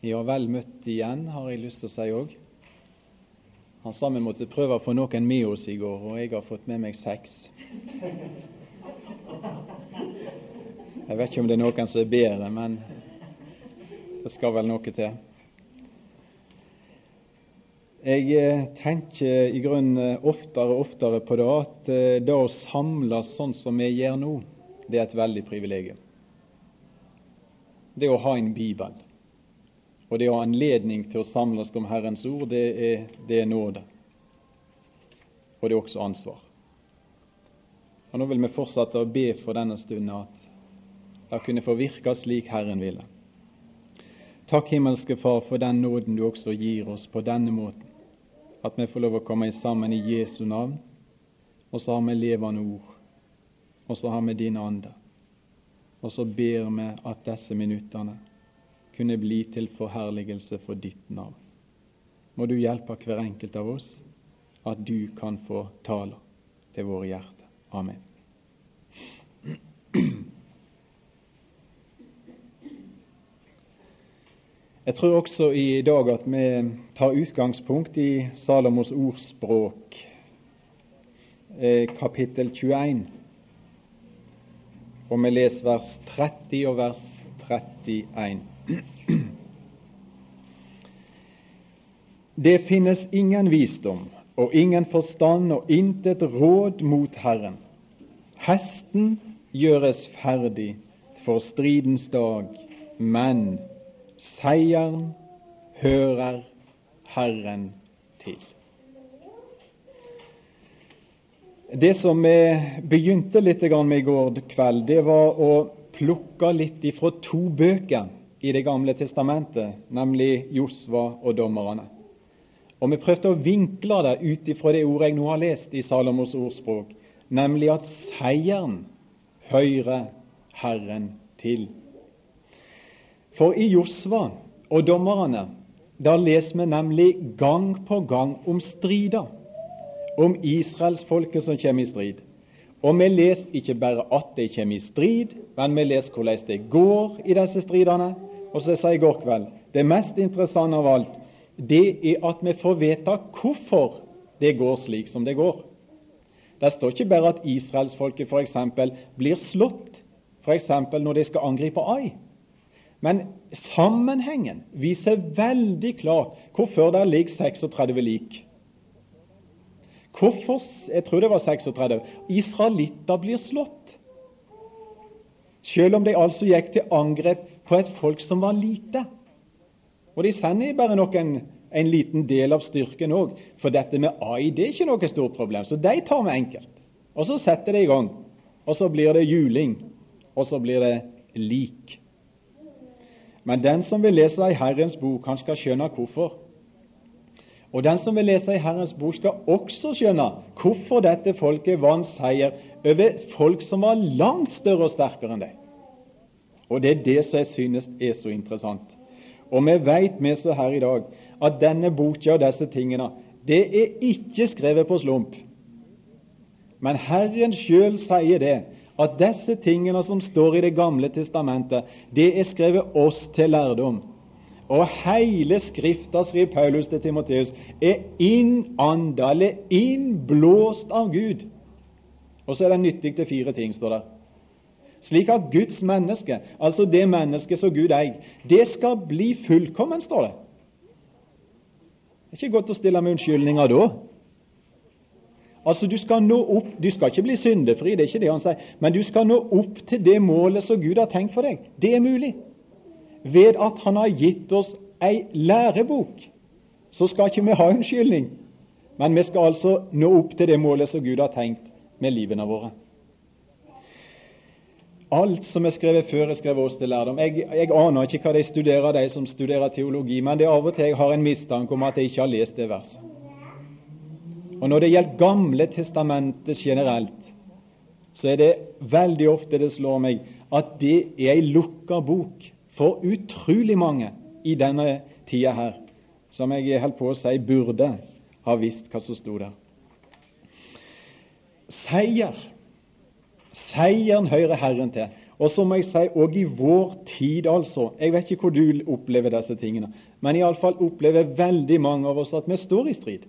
Ja, vel møtt igjen, har jeg lyst til å si òg. Han sa vi måtte prøve å få noen med oss i går, og jeg har fått med meg seks. Jeg vet ikke om det er noen som er bedre, men det skal vel noe til. Jeg eh, tenker i grunnen oftere og oftere på det at eh, det å samles sånn som vi gjør nå, det er et veldig privilegium. Det å ha en bibel og det å ha anledning til å samles om Herrens ord, det er, det er nåde. Og det er også ansvar. Og Nå vil vi fortsette å be for denne stunden at det kunne få virke slik Herren ville. Takk, himmelske Far, for den nåden du også gir oss på denne måten. At vi får lov å komme sammen i Jesu navn, og så har vi levende ord, og så har vi din ande. Og så ber vi at disse minuttene kunne bli til forherligelse for ditt navn. Må du hjelpe hver enkelt av oss at du kan få tale til våre hjerter. Amen. Jeg tror også i dag at vi tar utgangspunkt i Salomos ordspråk, eh, kapittel 21. Og vi leser vers 30 og vers 31. Det finnes ingen visdom og ingen forstand og intet råd mot Herren. Hesten gjøres ferdig for stridens dag, men seieren hører Herren til. Det som vi begynte litt med i går kveld, det var å plukke litt ifra to bøker i Det gamle testamentet, nemlig Josva og dommerne. Og Vi prøvde å vinkle det ut ifra det ordet jeg nå har lest i Salomos ordspråk, nemlig at seieren hører Herren til. For i Josva og dommerne da leser vi nemlig gang på gang om strider, om israelsfolket som kommer i strid. Og vi leser ikke bare at de kommer i strid, men vi leser hvordan det går i disse stridene, og så sa jeg i går kveld det mest interessante av alt det er at vi får vite hvorfor det går slik som det går. Det står ikke bare at israelsfolket f.eks. blir slått, f.eks. når de skal angripe Ai. Men sammenhengen viser veldig klart hvorfor det ligger 36 lik. Hvorfor jeg tror det var 36, israelitter blir slått. Selv om de altså gikk til angrep på et folk som var lite. Og de sender bare nok en, en liten del av styrken òg, for dette med AI det er ikke noe stort problem. Så de tar vi enkelt. Og så setter de i gang. Og så blir det juling. Og så blir det lik. Men den som vil lese i Herrens bok, han skal skjønne hvorfor. Og den som vil lese i Herrens bok, skal også skjønne hvorfor dette folket vant seier over folk som var langt større og sterkere enn deg. Og det er det som jeg synes er så interessant. Og vi vet, vi som her i dag, at denne boka og disse tingene, det er ikke skrevet på slump. Men Herren sjøl sier det, at disse tingene som står i Det gamle testamentet, det er skrevet oss til lærdom. Og hele Skrifta, skriver Paulus til Timoteus, er innånda eller innblåst av Gud. Og så er det nyttig til fire ting, står det slik at Guds menneske, altså det mennesket som Gud eier, det skal bli fullkommen, står det. Det er ikke godt å stille med unnskyldninger da. Altså, Du skal nå opp, du skal ikke bli syndefri, det er ikke det han sier, men du skal nå opp til det målet som Gud har tenkt for deg. Det er mulig. Ved at Han har gitt oss ei lærebok, så skal ikke vi ha unnskyldning. Men vi skal altså nå opp til det målet som Gud har tenkt med livene våre. Alt som er skrevet før, er skrevet oss til lærdom. Jeg, jeg, aner ikke hva de studerer, de som studerer teologi, men det er av og til jeg har en mistanke om at jeg ikke har lest det verset. Og Når det gjelder Gamle testamentet generelt, så er det veldig ofte det slår meg at det er ei lukka bok for utrolig mange i denne tida her, som jeg holdt på å si burde ha visst hva som sto der. Seier Seieren hører Herren til. Og så må jeg si òg i vår tid, altså. Jeg vet ikke hvor du opplever disse tingene, men iallfall opplever veldig mange av oss at vi står i strid.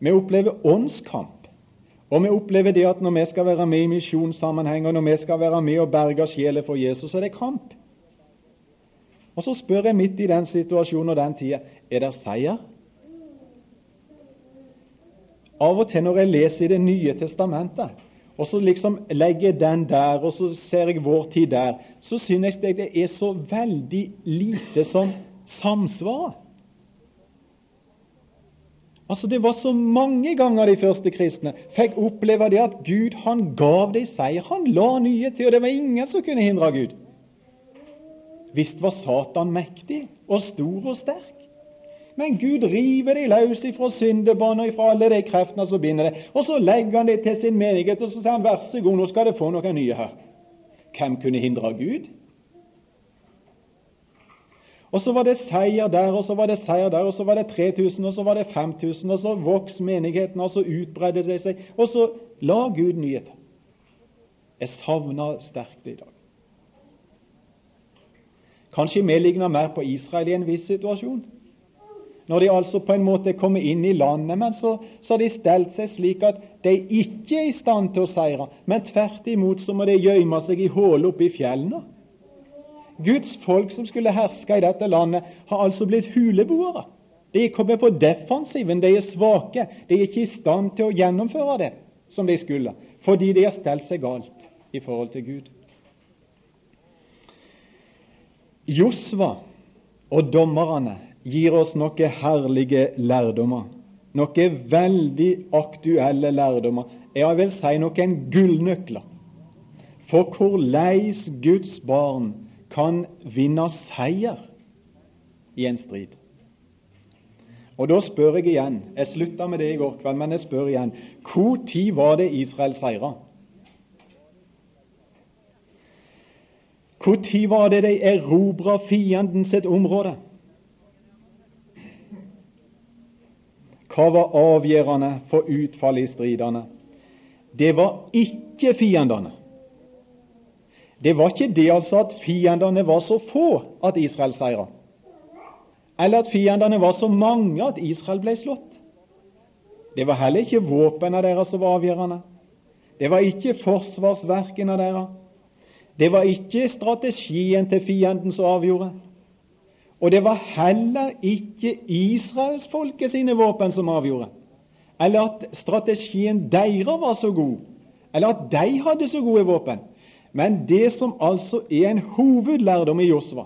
Vi opplever åndskamp. Og vi opplever det at når vi skal være med i misjonssammenheng, og når vi skal være med og berge sjeler for Jesus, så er det kamp. Og så spør jeg midt i den situasjonen og den tida er det seier. Av og til når jeg leser i Det nye testamentet, og så liksom legger jeg den der, og så ser jeg vår tid der, så synes jeg det er så veldig lite som samsvarer. Altså Det var så mange ganger de første kristne fikk oppleve det at Gud han gav dem seier. Han la nye til, og det var ingen som kunne hindre Gud. Visst var Satan mektig og stor og sterk. Men Gud river de løs ifra syndebånd og ifra alle de kreftene som binder det. Og så legger han det til sin menighet og så sier han, vær så god, nå skal det få noen nye her. Hvem kunne hindre Gud? Og så var det seier der, og så var det seier der, og så var det 3000, og så var det 5000, og så vokste menigheten, og så utbredde det seg, og så la Gud nyheter. Jeg savner sterkt det i dag. Kanskje vi ligner mer på Israel i en viss situasjon. Når de altså på en måte kommer inn i landet, men så, har de stelt seg slik at de ikke er i stand til å seire, men tvert imot så må de gjemme seg i hull oppe i fjellene. Guds folk som skulle herske i dette landet, har altså blitt huleboere. De er kommet på defensiven, de er svake. De er ikke i stand til å gjennomføre det som de skulle, fordi de har stelt seg galt i forhold til Gud. Josva og dommerne gir oss noen herlige lærdommer. Noen veldig aktuelle lærdommer. Jeg vil si noen gullnøkler for hvordan Guds barn kan vinne seier i en strid. Og Da spør jeg igjen Jeg slutta med det i går kveld, men jeg spør igjen. Når var det Israel seira? Når var det de erobra fienden sitt område? Hva var avgjørende for utfallet i stridene? Det var ikke fiendene. Det var ikke det altså at fiendene var så få at Israel seira, eller at fiendene var så mange at Israel ble slått. Det var heller ikke våpnene deres som var avgjørende. Det var ikke forsvarsverkene deres. Det var ikke strategien til fienden som avgjorde. Og det var heller ikke israelsfolket sine våpen som avgjorde, eller at strategien deres var så god, eller at de hadde så gode våpen. Men det som altså er en hovedlærdom i Josva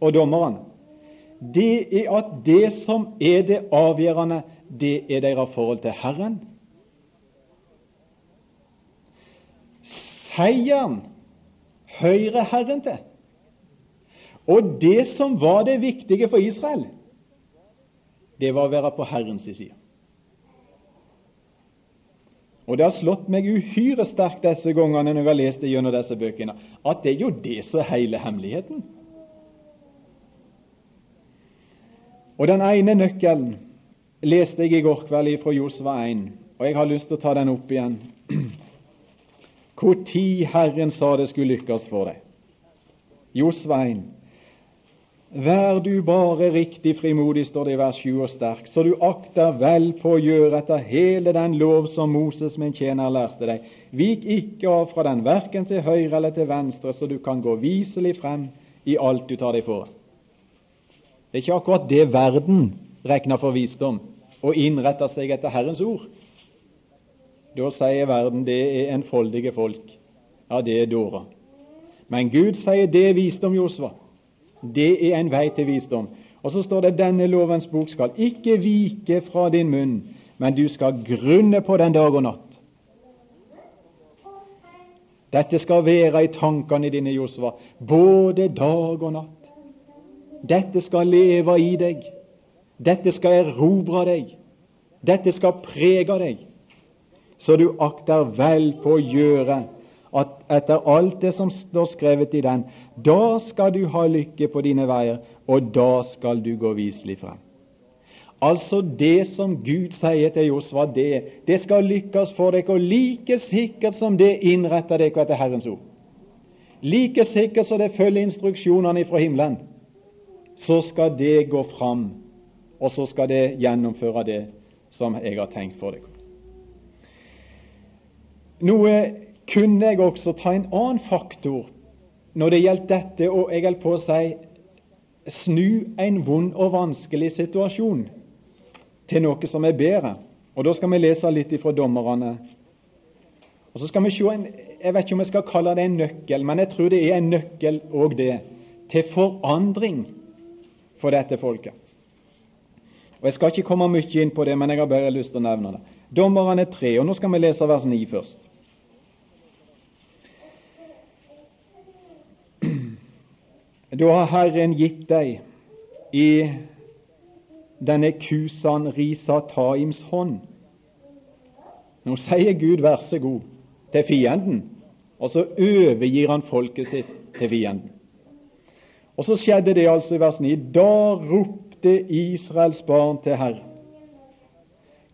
og dommerne, det er at det som er det avgjørende, det er deres forhold til Herren. Seieren hører Herren til. Og det som var det viktige for Israel, det var å være på Herrens side. Og Det har slått meg uhyre sterkt disse gangene når jeg har lest det gjennom disse bøkene, at det er jo det som er hele hemmeligheten. Og Den ene nøkkelen leste jeg i går kveld fra Josva 1, og jeg har lyst til å ta den opp igjen. Hvor tid Herren sa det skulle lykkes for deg. Jo, Svein, Vær du bare riktig frimodig, står det i vers 7 og sterk, så du akter vel på å gjøre etter hele den lov som Moses min tjener lærte deg. Vik ikke av fra den, verken til høyre eller til venstre, så du kan gå viselig frem i alt du tar deg for. Det er ikke akkurat det verden regner for visdom, og innretter seg etter Herrens ord. Da sier verden det er enfoldige folk. Ja, det er dårer. Men Gud sier det er visdom, Josva. Det er en vei til visdom. Og så står det denne lovens bok skal ikke vike fra din munn, men du skal grunne på den dag og natt. Dette skal være i tankene dine, Josva, både dag og natt. Dette skal leve i deg. Dette skal erobre deg. Dette skal prege deg, så du akter vel på å gjøre at etter alt det som står skrevet i den, da skal du ha lykke på dine veier, og da skal du gå viselig frem. Altså det som Gud sier til Josva, det, det skal lykkes for dere, og like sikkert som det innretter dere etter Herrens ord. like sikkert som det følger instruksjonene fra himmelen, så skal det gå fram, og så skal det gjennomføre det som jeg har tenkt for deg. Noe kunne jeg også ta en annen faktor når det gjelder dette og jeg holdt på å si snu en vond og vanskelig situasjon til noe som er bedre. Og Da skal vi lese litt ifra dommerne. Og så skal vi se en, Jeg vet ikke om jeg skal kalle det en nøkkel, men jeg tror det er en nøkkel òg det, til forandring for dette folket. Og Jeg skal ikke komme mye inn på det, men jeg har bare lyst til å nevne det. Dommerne tre, og nå skal vi lese vers 9 først. Da har Herren gitt deg i denne Kusan Risa Taims hånd. Nå sier Gud 'vær så god' til fienden, og så overgir han folket sitt til fienden. Og så skjedde det altså i vers 9. Da ropte Israels barn til Herren.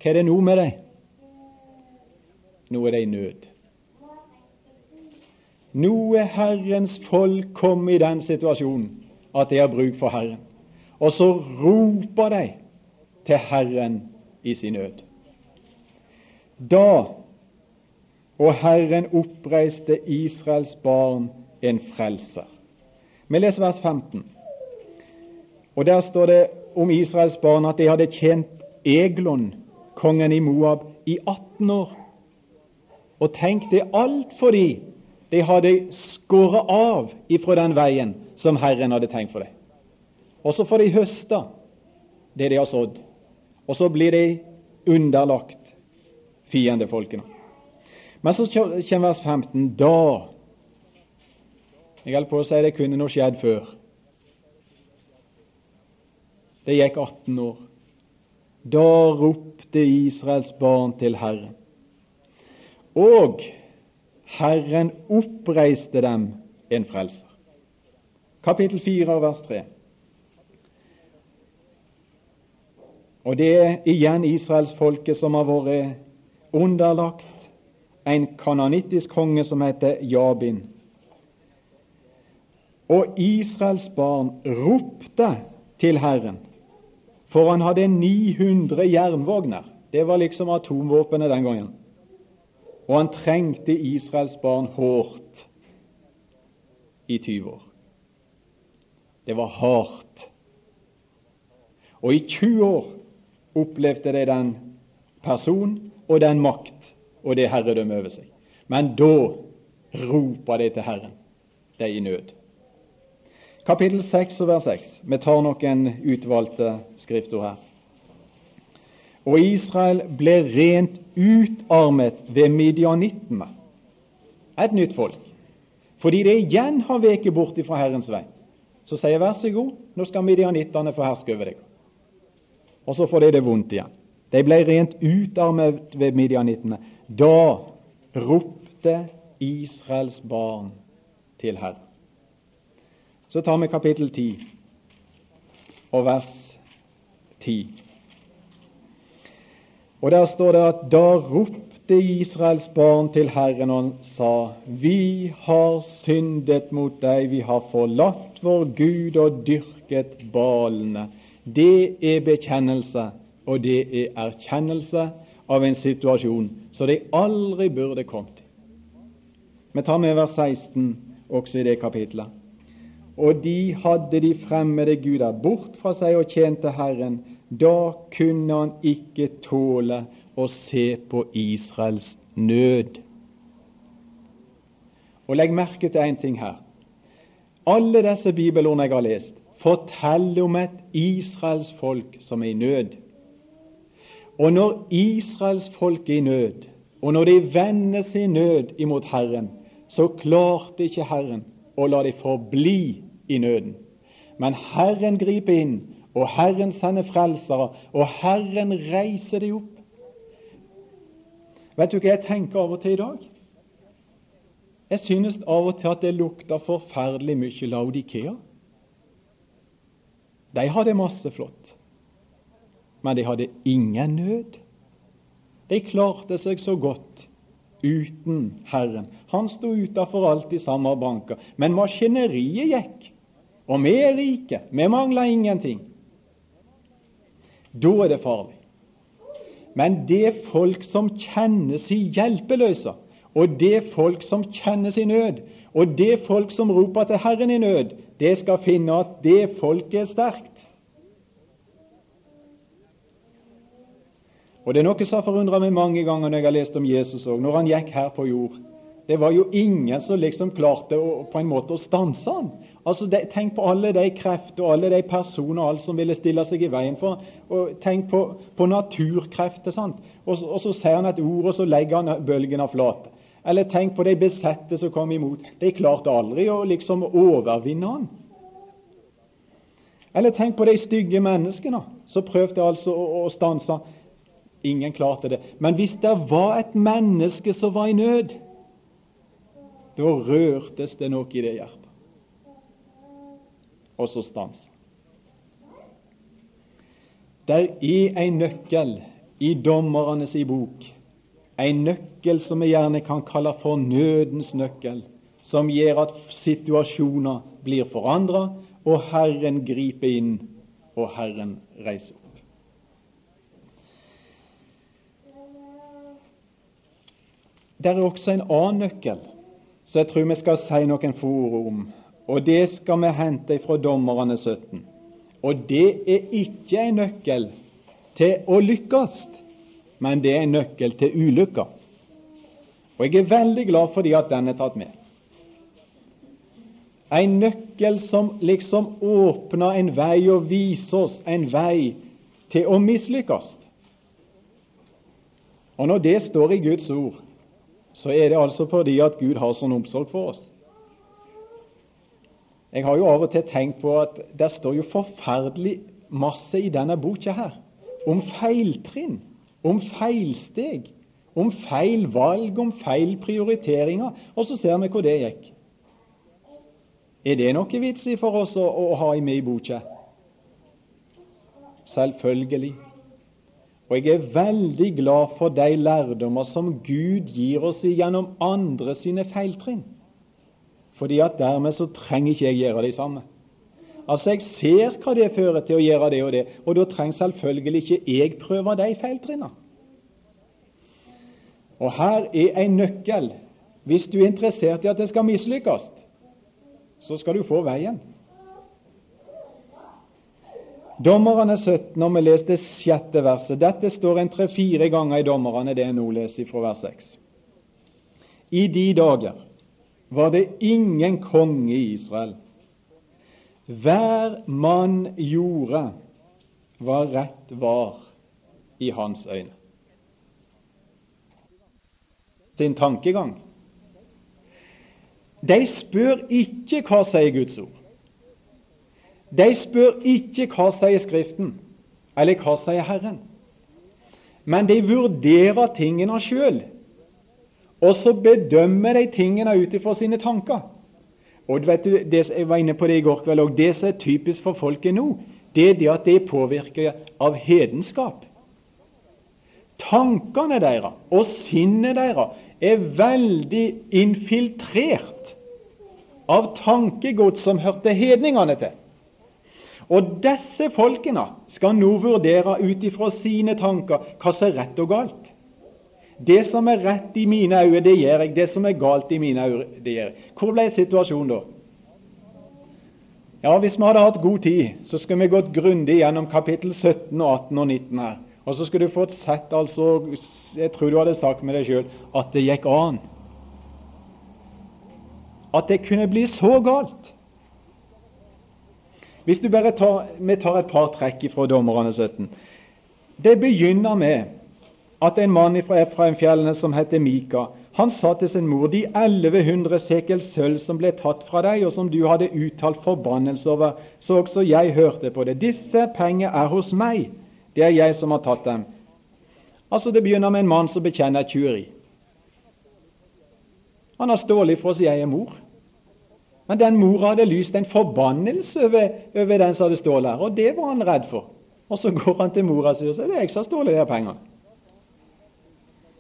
Hva er det nå med deg? Nå er det i nød. Nå er Herrens folk kommet i den situasjonen at de har bruk for Herren. Og så roper de til Herren i sin nød. Da og Herren oppreiste Israels barn en frelser. Vi leser vers 15. Og Der står det om Israels barn at de hadde tjent Eglon, kongen i Moab, i 18 år. Og tenk, det alt fordi de hadde skåret av ifra den veien som Herren hadde tenkt for dem. Og så får de høste det de har sådd. Og så blir de underlagt fiendefolkene. Men så kommer vers 15. Da Jeg holder på å si det kunne nå skjedd før. Det gikk 18 år. Da ropte Israels barn til Herren. Og Herren oppreiste dem en frelser. Kapittel 4, vers 3. Og det er igjen israelsfolket som har vært underlagt en kanonittisk konge som heter Jabin. Og Israels barn ropte til Herren, for han hadde 900 jernvogner. Det var liksom atomvåpenet den gangen. Og han trengte Israels barn hårdt i 20 år. Det var hardt. Og i 20 år opplevde de den person og den makt og det herredømme over seg. Men da roper de til Herren. De i nød. Kapittel 6 og vers 6. Vi tar noen utvalgte skriftord her. Og Israel ble rent utarmet ved midjanittene. Et nytt folk. Fordi det igjen har veket bort fra Herrens vei. Så sier vær så god, nå skal midjanittene få herske over deg. Og så får de det vondt igjen. De ble rent utarmet ved midjanittene. Da ropte Israels barn til Herren. Så tar vi kapittel 10 og vers 10. Og Der står det at da ropte Israels barn til Herren og sa:" Vi har syndet mot deg, vi har forlatt vår Gud og dyrket balene. Det er bekjennelse, og det er erkjennelse av en situasjon som de aldri burde kommet i. Vi tar med vers 16 også i det kapitlet. Og de hadde de fremmede guder bort fra seg og tjente Herren da kunne han ikke tåle å se på Israels nød. Og Legg merke til én ting her. Alle disse bibelordene jeg har lest, forteller om et Israels folk som er i nød. Og når Israels folk er i nød, og når de vender sin nød imot Herren, så klarte ikke Herren å la dem forbli i nøden. Men Herren griper inn og Herren sender frelsere, og Herren reiser de opp. Vet du hva jeg tenker av og til i dag? Jeg synes av og til at det lukter forferdelig mye Laudikea. De hadde masse flott, men de hadde ingen nød. De klarte seg så godt uten Herren. Han sto utafor i samme banker. Men maskineriet gikk, og vi er rike. Vi mangler ingenting. Da er det farlig. Men det folk som kjenner seg hjelpeløse, og det folk som kjenner sin nød, og det folk som roper til Herren i nød, det skal finne at det folket er sterkt. Og Det er noe som har forundra meg mange ganger når jeg har lest om Jesus òg, når han gikk her på jord. Det var jo ingen som liksom klarte å, på en måte å stanse han. Altså, de, Tenk på alle de krefter og alle de personer og alt som ville stille seg i veien for og Tenk på, på naturkrefter. sant? Og, og, så sier han et ord, og så legger han bølgen av flate. Eller tenk på de besette som kom imot. De klarte aldri å liksom overvinne han. Eller tenk på de stygge menneskene som prøvde altså å, å stanse Ingen klarte det. Men hvis det var et menneske som var i nød, da rørtes det noe i det hjertet. Og så stans. Der er en nøkkel i dommernes i bok, en nøkkel som vi gjerne kan kalle for nødens nøkkel, som gjør at situasjoner blir forandra, og Herren griper inn, og Herren reiser opp. Det er også en annen nøkkel som jeg tror vi skal si noen få ord om. Og det skal vi hente fra Dommerne 17. Og det er ikke en nøkkel til å lykkes, men det er en nøkkel til ulykker. Og jeg er veldig glad fordi at den er tatt med. En nøkkel som liksom åpner en vei og viser oss en vei til å mislykkes. Og når det står i Guds ord, så er det altså fordi at Gud har sånn omsorg for oss. Jeg har jo av og til tenkt på at det står jo forferdelig masse i denne boka her om feiltrinn, om feilsteg, om feil valg, om feil prioriteringer. Og så ser vi hvor det gikk. Er det noe vits i for oss å, å ha med i boka? Selvfølgelig. Og jeg er veldig glad for de lærdommer som Gud gir oss gjennom andre sine feiltrinn. Fordi at dermed så trenger ikke jeg gjøre det samme. Altså, Jeg ser hva det fører til å gjøre det og det, og da trenger selvfølgelig ikke jeg prøve de feiltrinnene. Og her er en nøkkel. Hvis du er interessert i at det skal mislykkes, så skal du få veien. Dommerne 17, når vi leser det sjette verset Dette står en tre-fire ganger i Dommerne, det jeg nå leser fra vers 6. I de dager var det ingen konge i Israel. Hver mann gjorde hva rett var i hans øyne. Sin tankegang. De spør ikke hva sier Guds ord. De spør ikke hva sier Skriften, eller hva sier Herren. Men de vurderer tingene sjøl, og så bedømmer de tingene ut ifra sine tanker. Og du vet det, Jeg var inne på det i går kveld og Det som er typisk for folket nå, det er det at de påvirker av hedenskap. Tankene deres og sinnet deres er veldig infiltrert av tankegods som hørte hedningene til. Og disse folkene skal nå vurdere ut ifra sine tanker hva som er rett og galt. Det som er rett i mine øyne, det gjør jeg. Det som er galt i mine øyne, det gjør jeg. Hvor ble situasjonen da? Ja, Hvis vi hadde hatt god tid, så skulle vi gått grundig gjennom kapittel 17, 18 og 19 her. Og så skulle du fått sett, altså, jeg tror du hadde sagt med deg sjøl, at det gikk an. At det kunne bli så galt. Hvis du bare tar, Vi tar et par trekk fra Dommerne 17. Det begynner med at en mann fra Efraimfjellene som heter Mika, han sa til sin mor de 1100 sekel sølv som ble tatt fra deg, og som du hadde uttalt forbannelse over, så også jeg hørte på det. Disse penger er hos meg. Det er jeg som har tatt dem. Altså Det begynner med en mann som bekjenner tyveri. Han har å si, jeg er mor. Men den mora hadde lyst en forbannelse over, over den som hadde stålet her, og det var han redd for. Og så går han til mora si og sier det er jeg som har stjålet de pengene.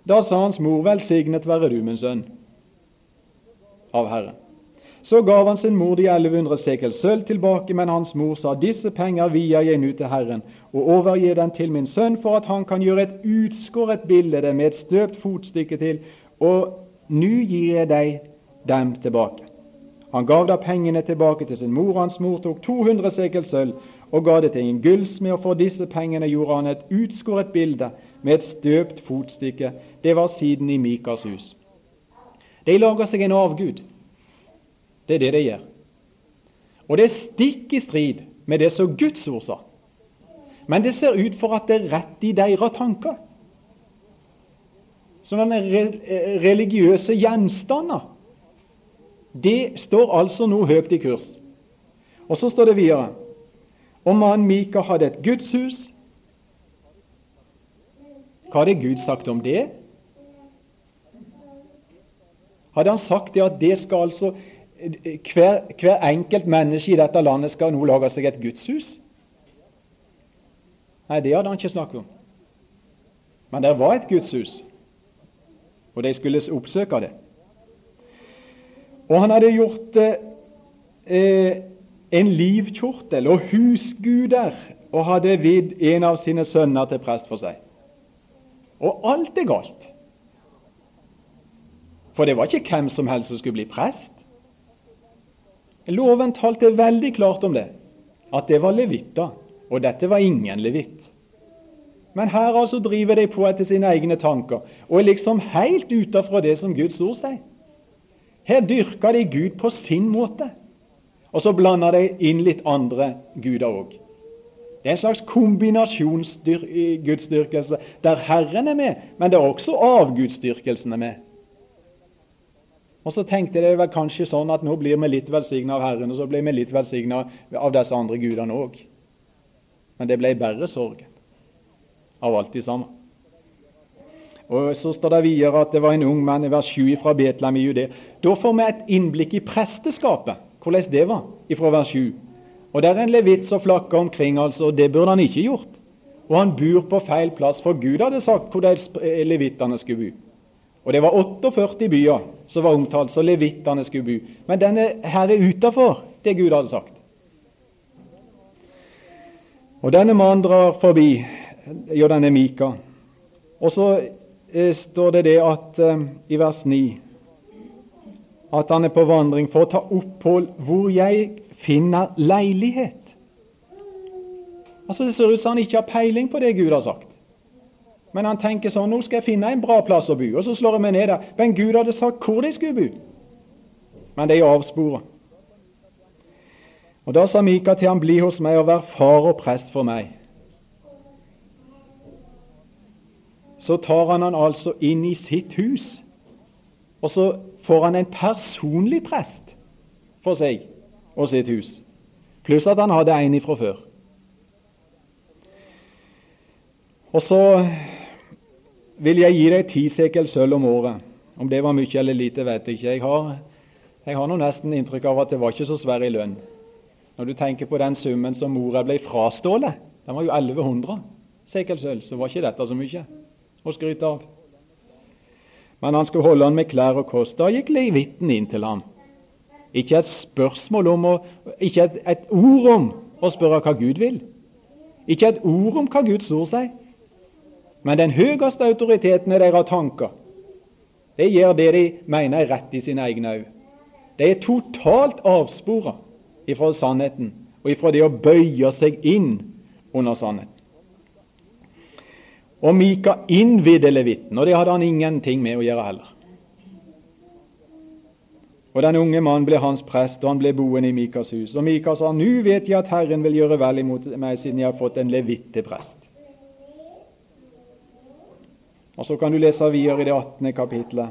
Da sa hans mor, velsignet være du, min sønn, av Herren. Så gav han sin mor de 1100 sekel sølv tilbake, men hans mor sa, disse penger vier jeg nå til Herren, og overgir den til min sønn, for at han kan gjøre et utskåret bilde med et støpt fotstykke til, og nå gir jeg deg dem tilbake. Han gav da pengene tilbake til sin mor, hans mor tok 200 sekel sølv og ga det til en gullsmed, og for disse pengene gjorde han et utskåret bilde med et støpt fotstykke. Det var siden i Mikas hus. De lager seg en avgud. Det er det de gjør. Og det er stikk i strid med det som Guds ord sa. Men det ser ut for at det er rett i deres tanker. Sånne religiøse gjenstander. Det står altså nå høyt i kurs. Og så står det videre Og mannen Mika hadde et gudshus. Hva hadde Gud sagt om det? Hadde han sagt det at det skal altså hver, hver enkelt menneske i dette landet skal nå lage seg et gudshus? Nei, det hadde han ikke snakket om. Men det var et gudshus, og de skulle oppsøke det. Og han hadde gjort eh, en livkjortel og husguder og hadde vidd en av sine sønner til prest for seg. Og alt er galt. For det var ikke hvem som helst som skulle bli prest. Loven talte veldig klart om det, at det var levitter, og dette var ingen levitt. Men her altså driver de på etter sine egne tanker og er liksom helt ute det som Guds ord sier. Her dyrker de Gud på sin måte, og så blander de inn litt andre guder òg. Det er en slags kombinasjonsgudsdyrkelse der Herren er med, men det er også avgudsdyrkelsen er med. Og så tenkte jeg det var kanskje sånn at nå blir vi litt velsigna av Herren, og så blir vi litt velsigna av disse andre gudene òg. Men det ble bare sorgen av alt det sammen. Og Så står det videre at det var en ung mann i vers 7 fra Betlehem i Judea. Da får vi et innblikk i presteskapet, hvordan det var, ifra vers 7. Og det er en levitt som flakker omkring, altså, og det burde han ikke gjort. Og han bor på feil plass, for Gud hadde sagt hvor de levittene skulle bo. Og det var 48 byer som var omtalt, så levittene skulle bo. Men denne her er utafor det Gud hadde sagt. Og denne mannen drar forbi, ja, denne Mika. Og så eh, står det det at eh, i vers 9 at han er på vandring for å ta opphold hvor jeg finner leilighet. Altså Det ser ut som han ikke har peiling på det Gud har sagt. Men han tenker sånn Nå skal jeg finne en bra plass å bo. Og så slår jeg meg ned der. Men Gud hadde sagt hvor de skulle bo. Men de avsporer. Og Da sa Mika til ham, bli hos meg og vær far og prest for meg. Så tar han han altså inn i sitt hus, og så får han en personlig prest for seg og sitt hus, pluss at han hadde en ifra før. Og så vil jeg gi deg ti sekel sølv om året. Om det var mye eller lite, vet jeg ikke. Jeg har, jeg har nå nesten inntrykk av at det var ikke så svær i lønn. Når du tenker på den summen som mora ble frastålet, den var jo 1100 sekel sølv, så var ikke dette så mye å skryte av. Men han skulle holde han med klær og kost. Da gikk levitten inn til ham. Ikke et spørsmål om å, ikke et, et ord om å spørre hva Gud vil. Ikke et ord om hva Guds ord sier. Men den høyeste autoriteten i deres tanker, det gjør det de mener er rett i sine egne øyne. De er totalt avspora ifra sannheten og ifra det å bøye seg inn under sannheten. Og Mika innvidde levitten, og det hadde han ingenting med å gjøre heller. Og Den unge mannen ble hans prest, og han ble boende i Mikas hus. Og Mika sa, nå vet jeg at Herren vil gjøre vel imot meg, siden jeg har fått en levitt prest. Og Så kan du lese videre i det 18. kapittelet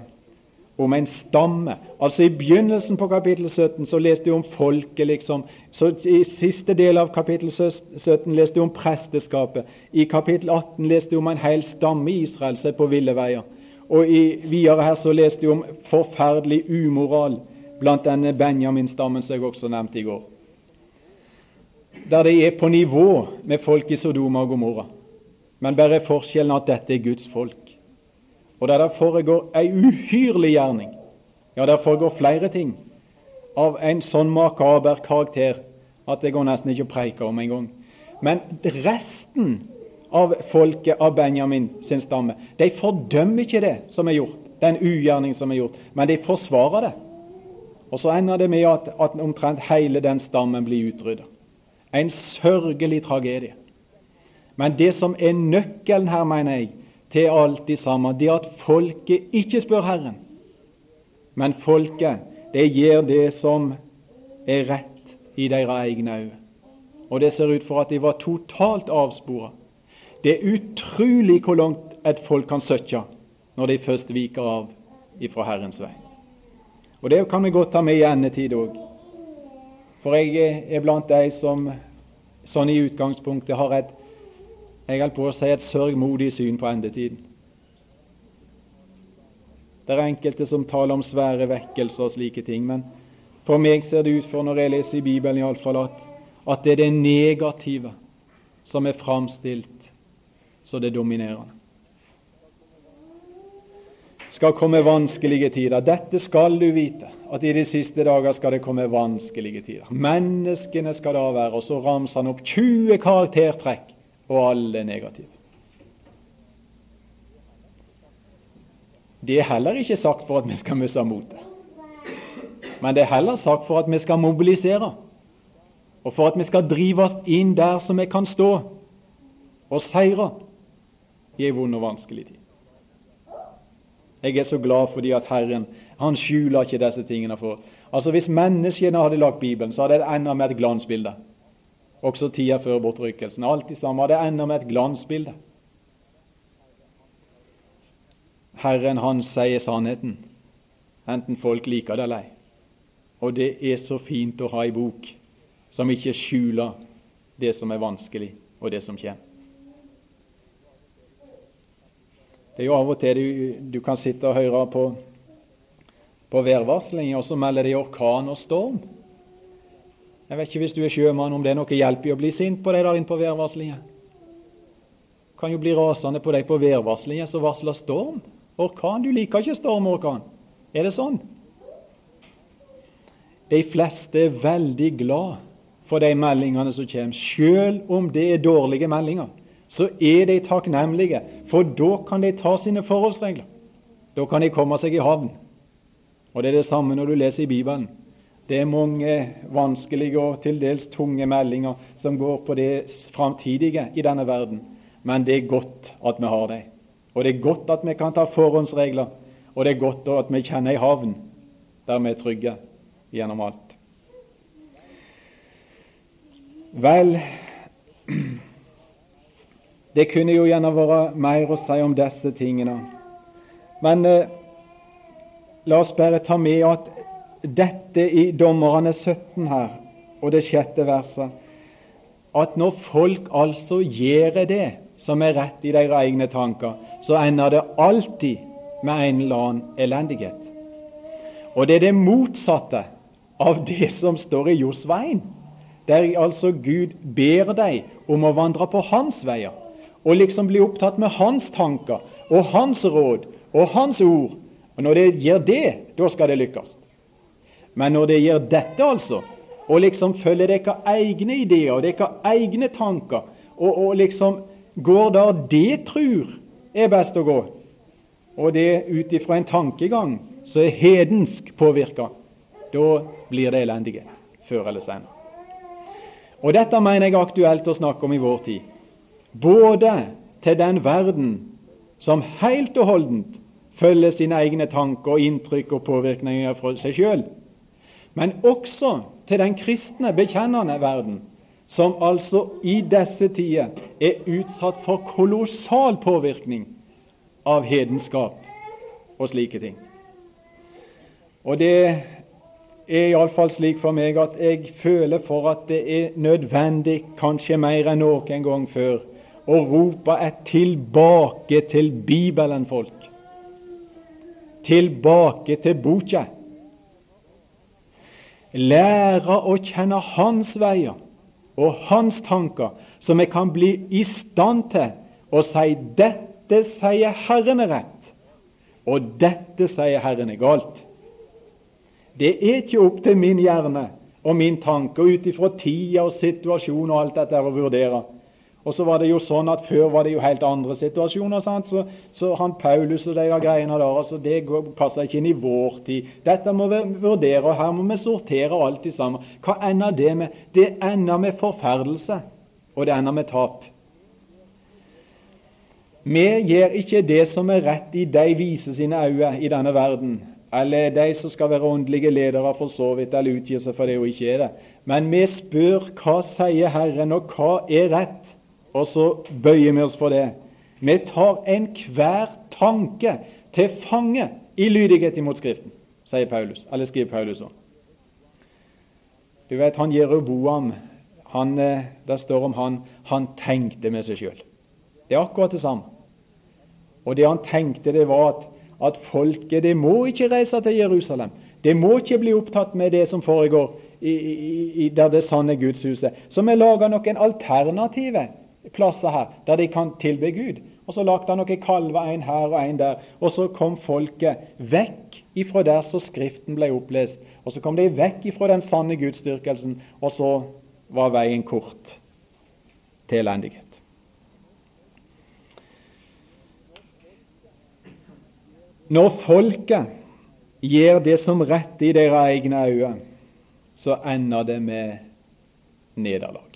om en stamme. Altså I begynnelsen på kapittel 17 så leste du om folket, liksom. Så I siste del av kapittel 17 leste du om presteskapet. I kapittel 18 leste du om en hel stamme i Israel som er på ville veier. Og i, videre her så leste du om forferdelig umoral blant denne Benjamin-stammen som jeg også nevnte i går. Der de er på nivå med folk i Sodoma og Gomorra. Men bare forskjellen at dette er Guds folk. og der det foregår ei uhyrlig gjerning. Ja, der foregår flere ting av en sånn makaber karakter at det går nesten ikke å preike om engang. Men resten av folket av Benjamin sin stamme, de fordømmer ikke det som er gjort, den ugjerning som er gjort, men de forsvarer det. Og så ender det med at, at omtrent hele den stammen blir utrydda. En sørgelig tragedie. Men det som er nøkkelen her, mener jeg, til alt det samme, det er at folket ikke spør Herren, men folket det gjør det som er rett i deres egne øyne. Og det ser ut for at de var totalt avspora. Det er utrolig hvor langt et folk kan søkke når de først viker av ifra Herrens vei. Og Det kan vi godt ta med i endetid òg. For jeg er blant de som sånn i utgangspunktet har et jeg holdt på å si et sørgmodig syn på endetiden. Det er enkelte som taler om svære vekkelser og slike ting, men for meg ser det ut for, når jeg leser i Bibelen iallfall, at, at det er det negative som er framstilt så det er dominerende. Skal komme vanskelige tider. Dette skal du vite, at i de siste dager skal det komme vanskelige tider. Menneskene skal da være Og så ramser han opp 20 karaktertrekk, og alle er negative. Det er heller ikke sagt for at vi skal miste motet. Men det er heller sagt for at vi skal mobilisere, og for at vi skal drive oss inn der som vi kan stå og seire i ei vond og vanskelig tid. Jeg er så glad fordi at Herren han skjuler ikke disse tingene for Altså Hvis menneskene hadde lagt Bibelen, så hadde det enda med et glansbilde. Også tida før bortrykkelsen. Alt det samme hadde enda med et glansbilde. Herren, han sier sannheten, enten folk liker det eller ei. Og det er så fint å ha ei bok som ikke skjuler det som er vanskelig, og det som kommer. Det er jo av og til du, du kan sitte og høre på, på værvarsling, og så melder de orkan og storm. Jeg vet ikke hvis du er sjømann om det er noe hjelp i å bli sint på deg der inne på værvarslingen. Kan jo bli rasende på deg på værvarslingen som varsler storm. Orkan? Du liker ikke storm og orkan. Er det sånn? De fleste er veldig glad for de meldingene som kommer. Selv om det er dårlige meldinger, så er de takknemlige, for da kan de ta sine forholdsregler. Da kan de komme seg i havn. Og Det er det samme når du leser i Bibelen. Det er mange vanskelige og til dels tunge meldinger som går på det framtidige i denne verden, men det er godt at vi har dem. Og det er godt at vi kan ta forhåndsregler, og det er godt at vi kjenner ei havn der vi er trygge gjennom alt. Vel, det kunne jo gjerne vært mer å si om disse tingene. Men eh, la oss bare ta med at dette i Dommerne 17 her, og det sjette verset, at når folk altså gjør det som er rett i deres egne tanker, så ender det alltid med en eller annen elendighet. Og det er det motsatte av det som står i Josvein, der altså Gud ber deg om å vandre på hans veier, og liksom bli opptatt med hans tanker og hans råd og hans ord. Og Når det gjør det, da skal det lykkes. Men når det gjør dette, altså, og liksom følger dere egne ideer og dere egne tanker, og, og liksom går der det tror er best å gå, og det ut ifra en tankegang som er hedensk påvirka, da blir det elendighet før eller senere. Og Dette mener jeg er aktuelt å snakke om i vår tid. Både til den verden som helt og holdent følger sine egne tanker og inntrykk og påvirkninger fra seg sjøl, men også til den kristne, bekjennende verden, som altså i disse tider er utsatt for kolossal påvirkning av hedenskap og slike ting. Og det er iallfall slik for meg at jeg føler for at det er nødvendig, kanskje mer enn noen gang før, å ropa er tilbake til Bibelen, folk. Tilbake til boka. Lære å kjenne Hans veier og hans tanker, så vi kan bli i stand til å si 'Dette sier Herren er rett', Og dette, sier Herren, er galt. Det er ikke opp til min hjerne og min tanke, og ut ifra tida og situasjon og alt dette å vurdere. Og så var det jo sånn at Før var det jo helt andre situasjoner. Så, så han Paulus og de greiene der, altså det passer ikke inn i vår tid. Dette må vi vurdere, og her må vi sortere alt sammen. Hva ender det med? Det ender med forferdelse, og det ender med tap. Vi gjør ikke det som er rett i de vise sine øyne i denne verden eller de som skal være åndelige ledere for så vidt, eller utgir seg for det og ikke er det. Men vi spør hva sier Herren, og hva er rett? Og så bøyer vi oss for det. Vi tar enhver tanke til fange i lydighet imot Skriften, sier Paulus, eller skriver Paulus òg. Du vet, han Jeroboam, han, eh, det står om han han tenkte med seg sjøl. Det er akkurat det samme. Og det han tenkte, det var at at folket det må ikke reise til Jerusalem. Det må ikke bli opptatt med det som foregår i, i, i der det sanne gudshuset. Så vi lager noen alternative plasser her, der de kan tilbe Gud. Og Så lagde han noen kalver, en her og en der. Og så kom folket vekk ifra der så Skriften ble opplest. Og så kom de vekk ifra den sanne gudsdyrkelsen, og så var veien kort til elendighet. Når folket gjør det som rett i deres egne øyne, så ender det med nederlag.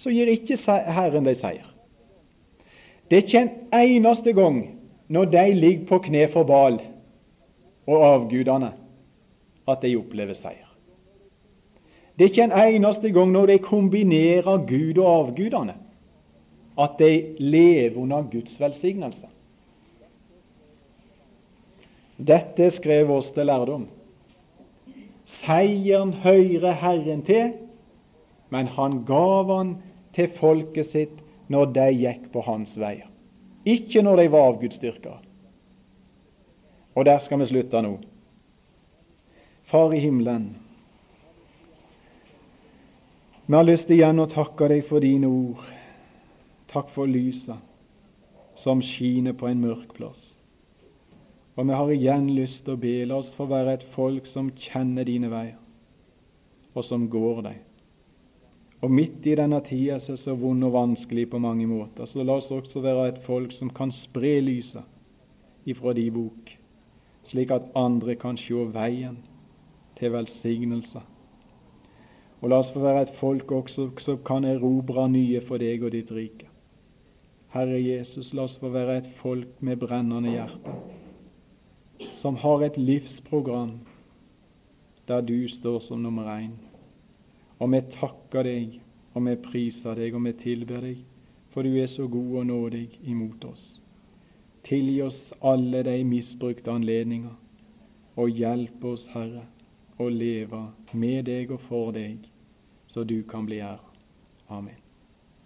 Så gir ikke Herren dem seier. Det er ikke en eneste gang når de ligger på kne for Bal og avgudene, at de opplever seier. Det er ikke en eneste gang når de kombinerer Gud og avgudene, at de lever under Guds velsignelse. Dette skrev oss til lærdom. Seieren hører Herren til, men han gav han til folket sitt når de gikk på hans veier. Ikke når de var avgudsdyrkere. Og der skal vi slutte nå. Far i himmelen, vi har lyst igjen å takke deg for dine ord. Takk for lyset som skiner på en mørk plass. Og vi har igjen lyst til å be la oss få være et folk som kjenner dine veier, og som går deg. Og midt i denne tida som er så vond og vanskelig på mange måter, så la oss også være et folk som kan spre lyset ifra de bok, slik at andre kan se veien til velsignelse. Og la oss få være et folk også som kan erobre nye for deg og ditt rike. Herre Jesus, la oss få være et folk med brennende hjerte som har et livsprogram der du står som nummer én. Og vi takker deg, og vi priser deg, og vi tilber deg, for du er så god og nådig imot oss. Tilgi oss alle de misbrukte anledninger, og hjelp oss, Herre, å leve med deg og for deg, så du kan bli ære. Amen.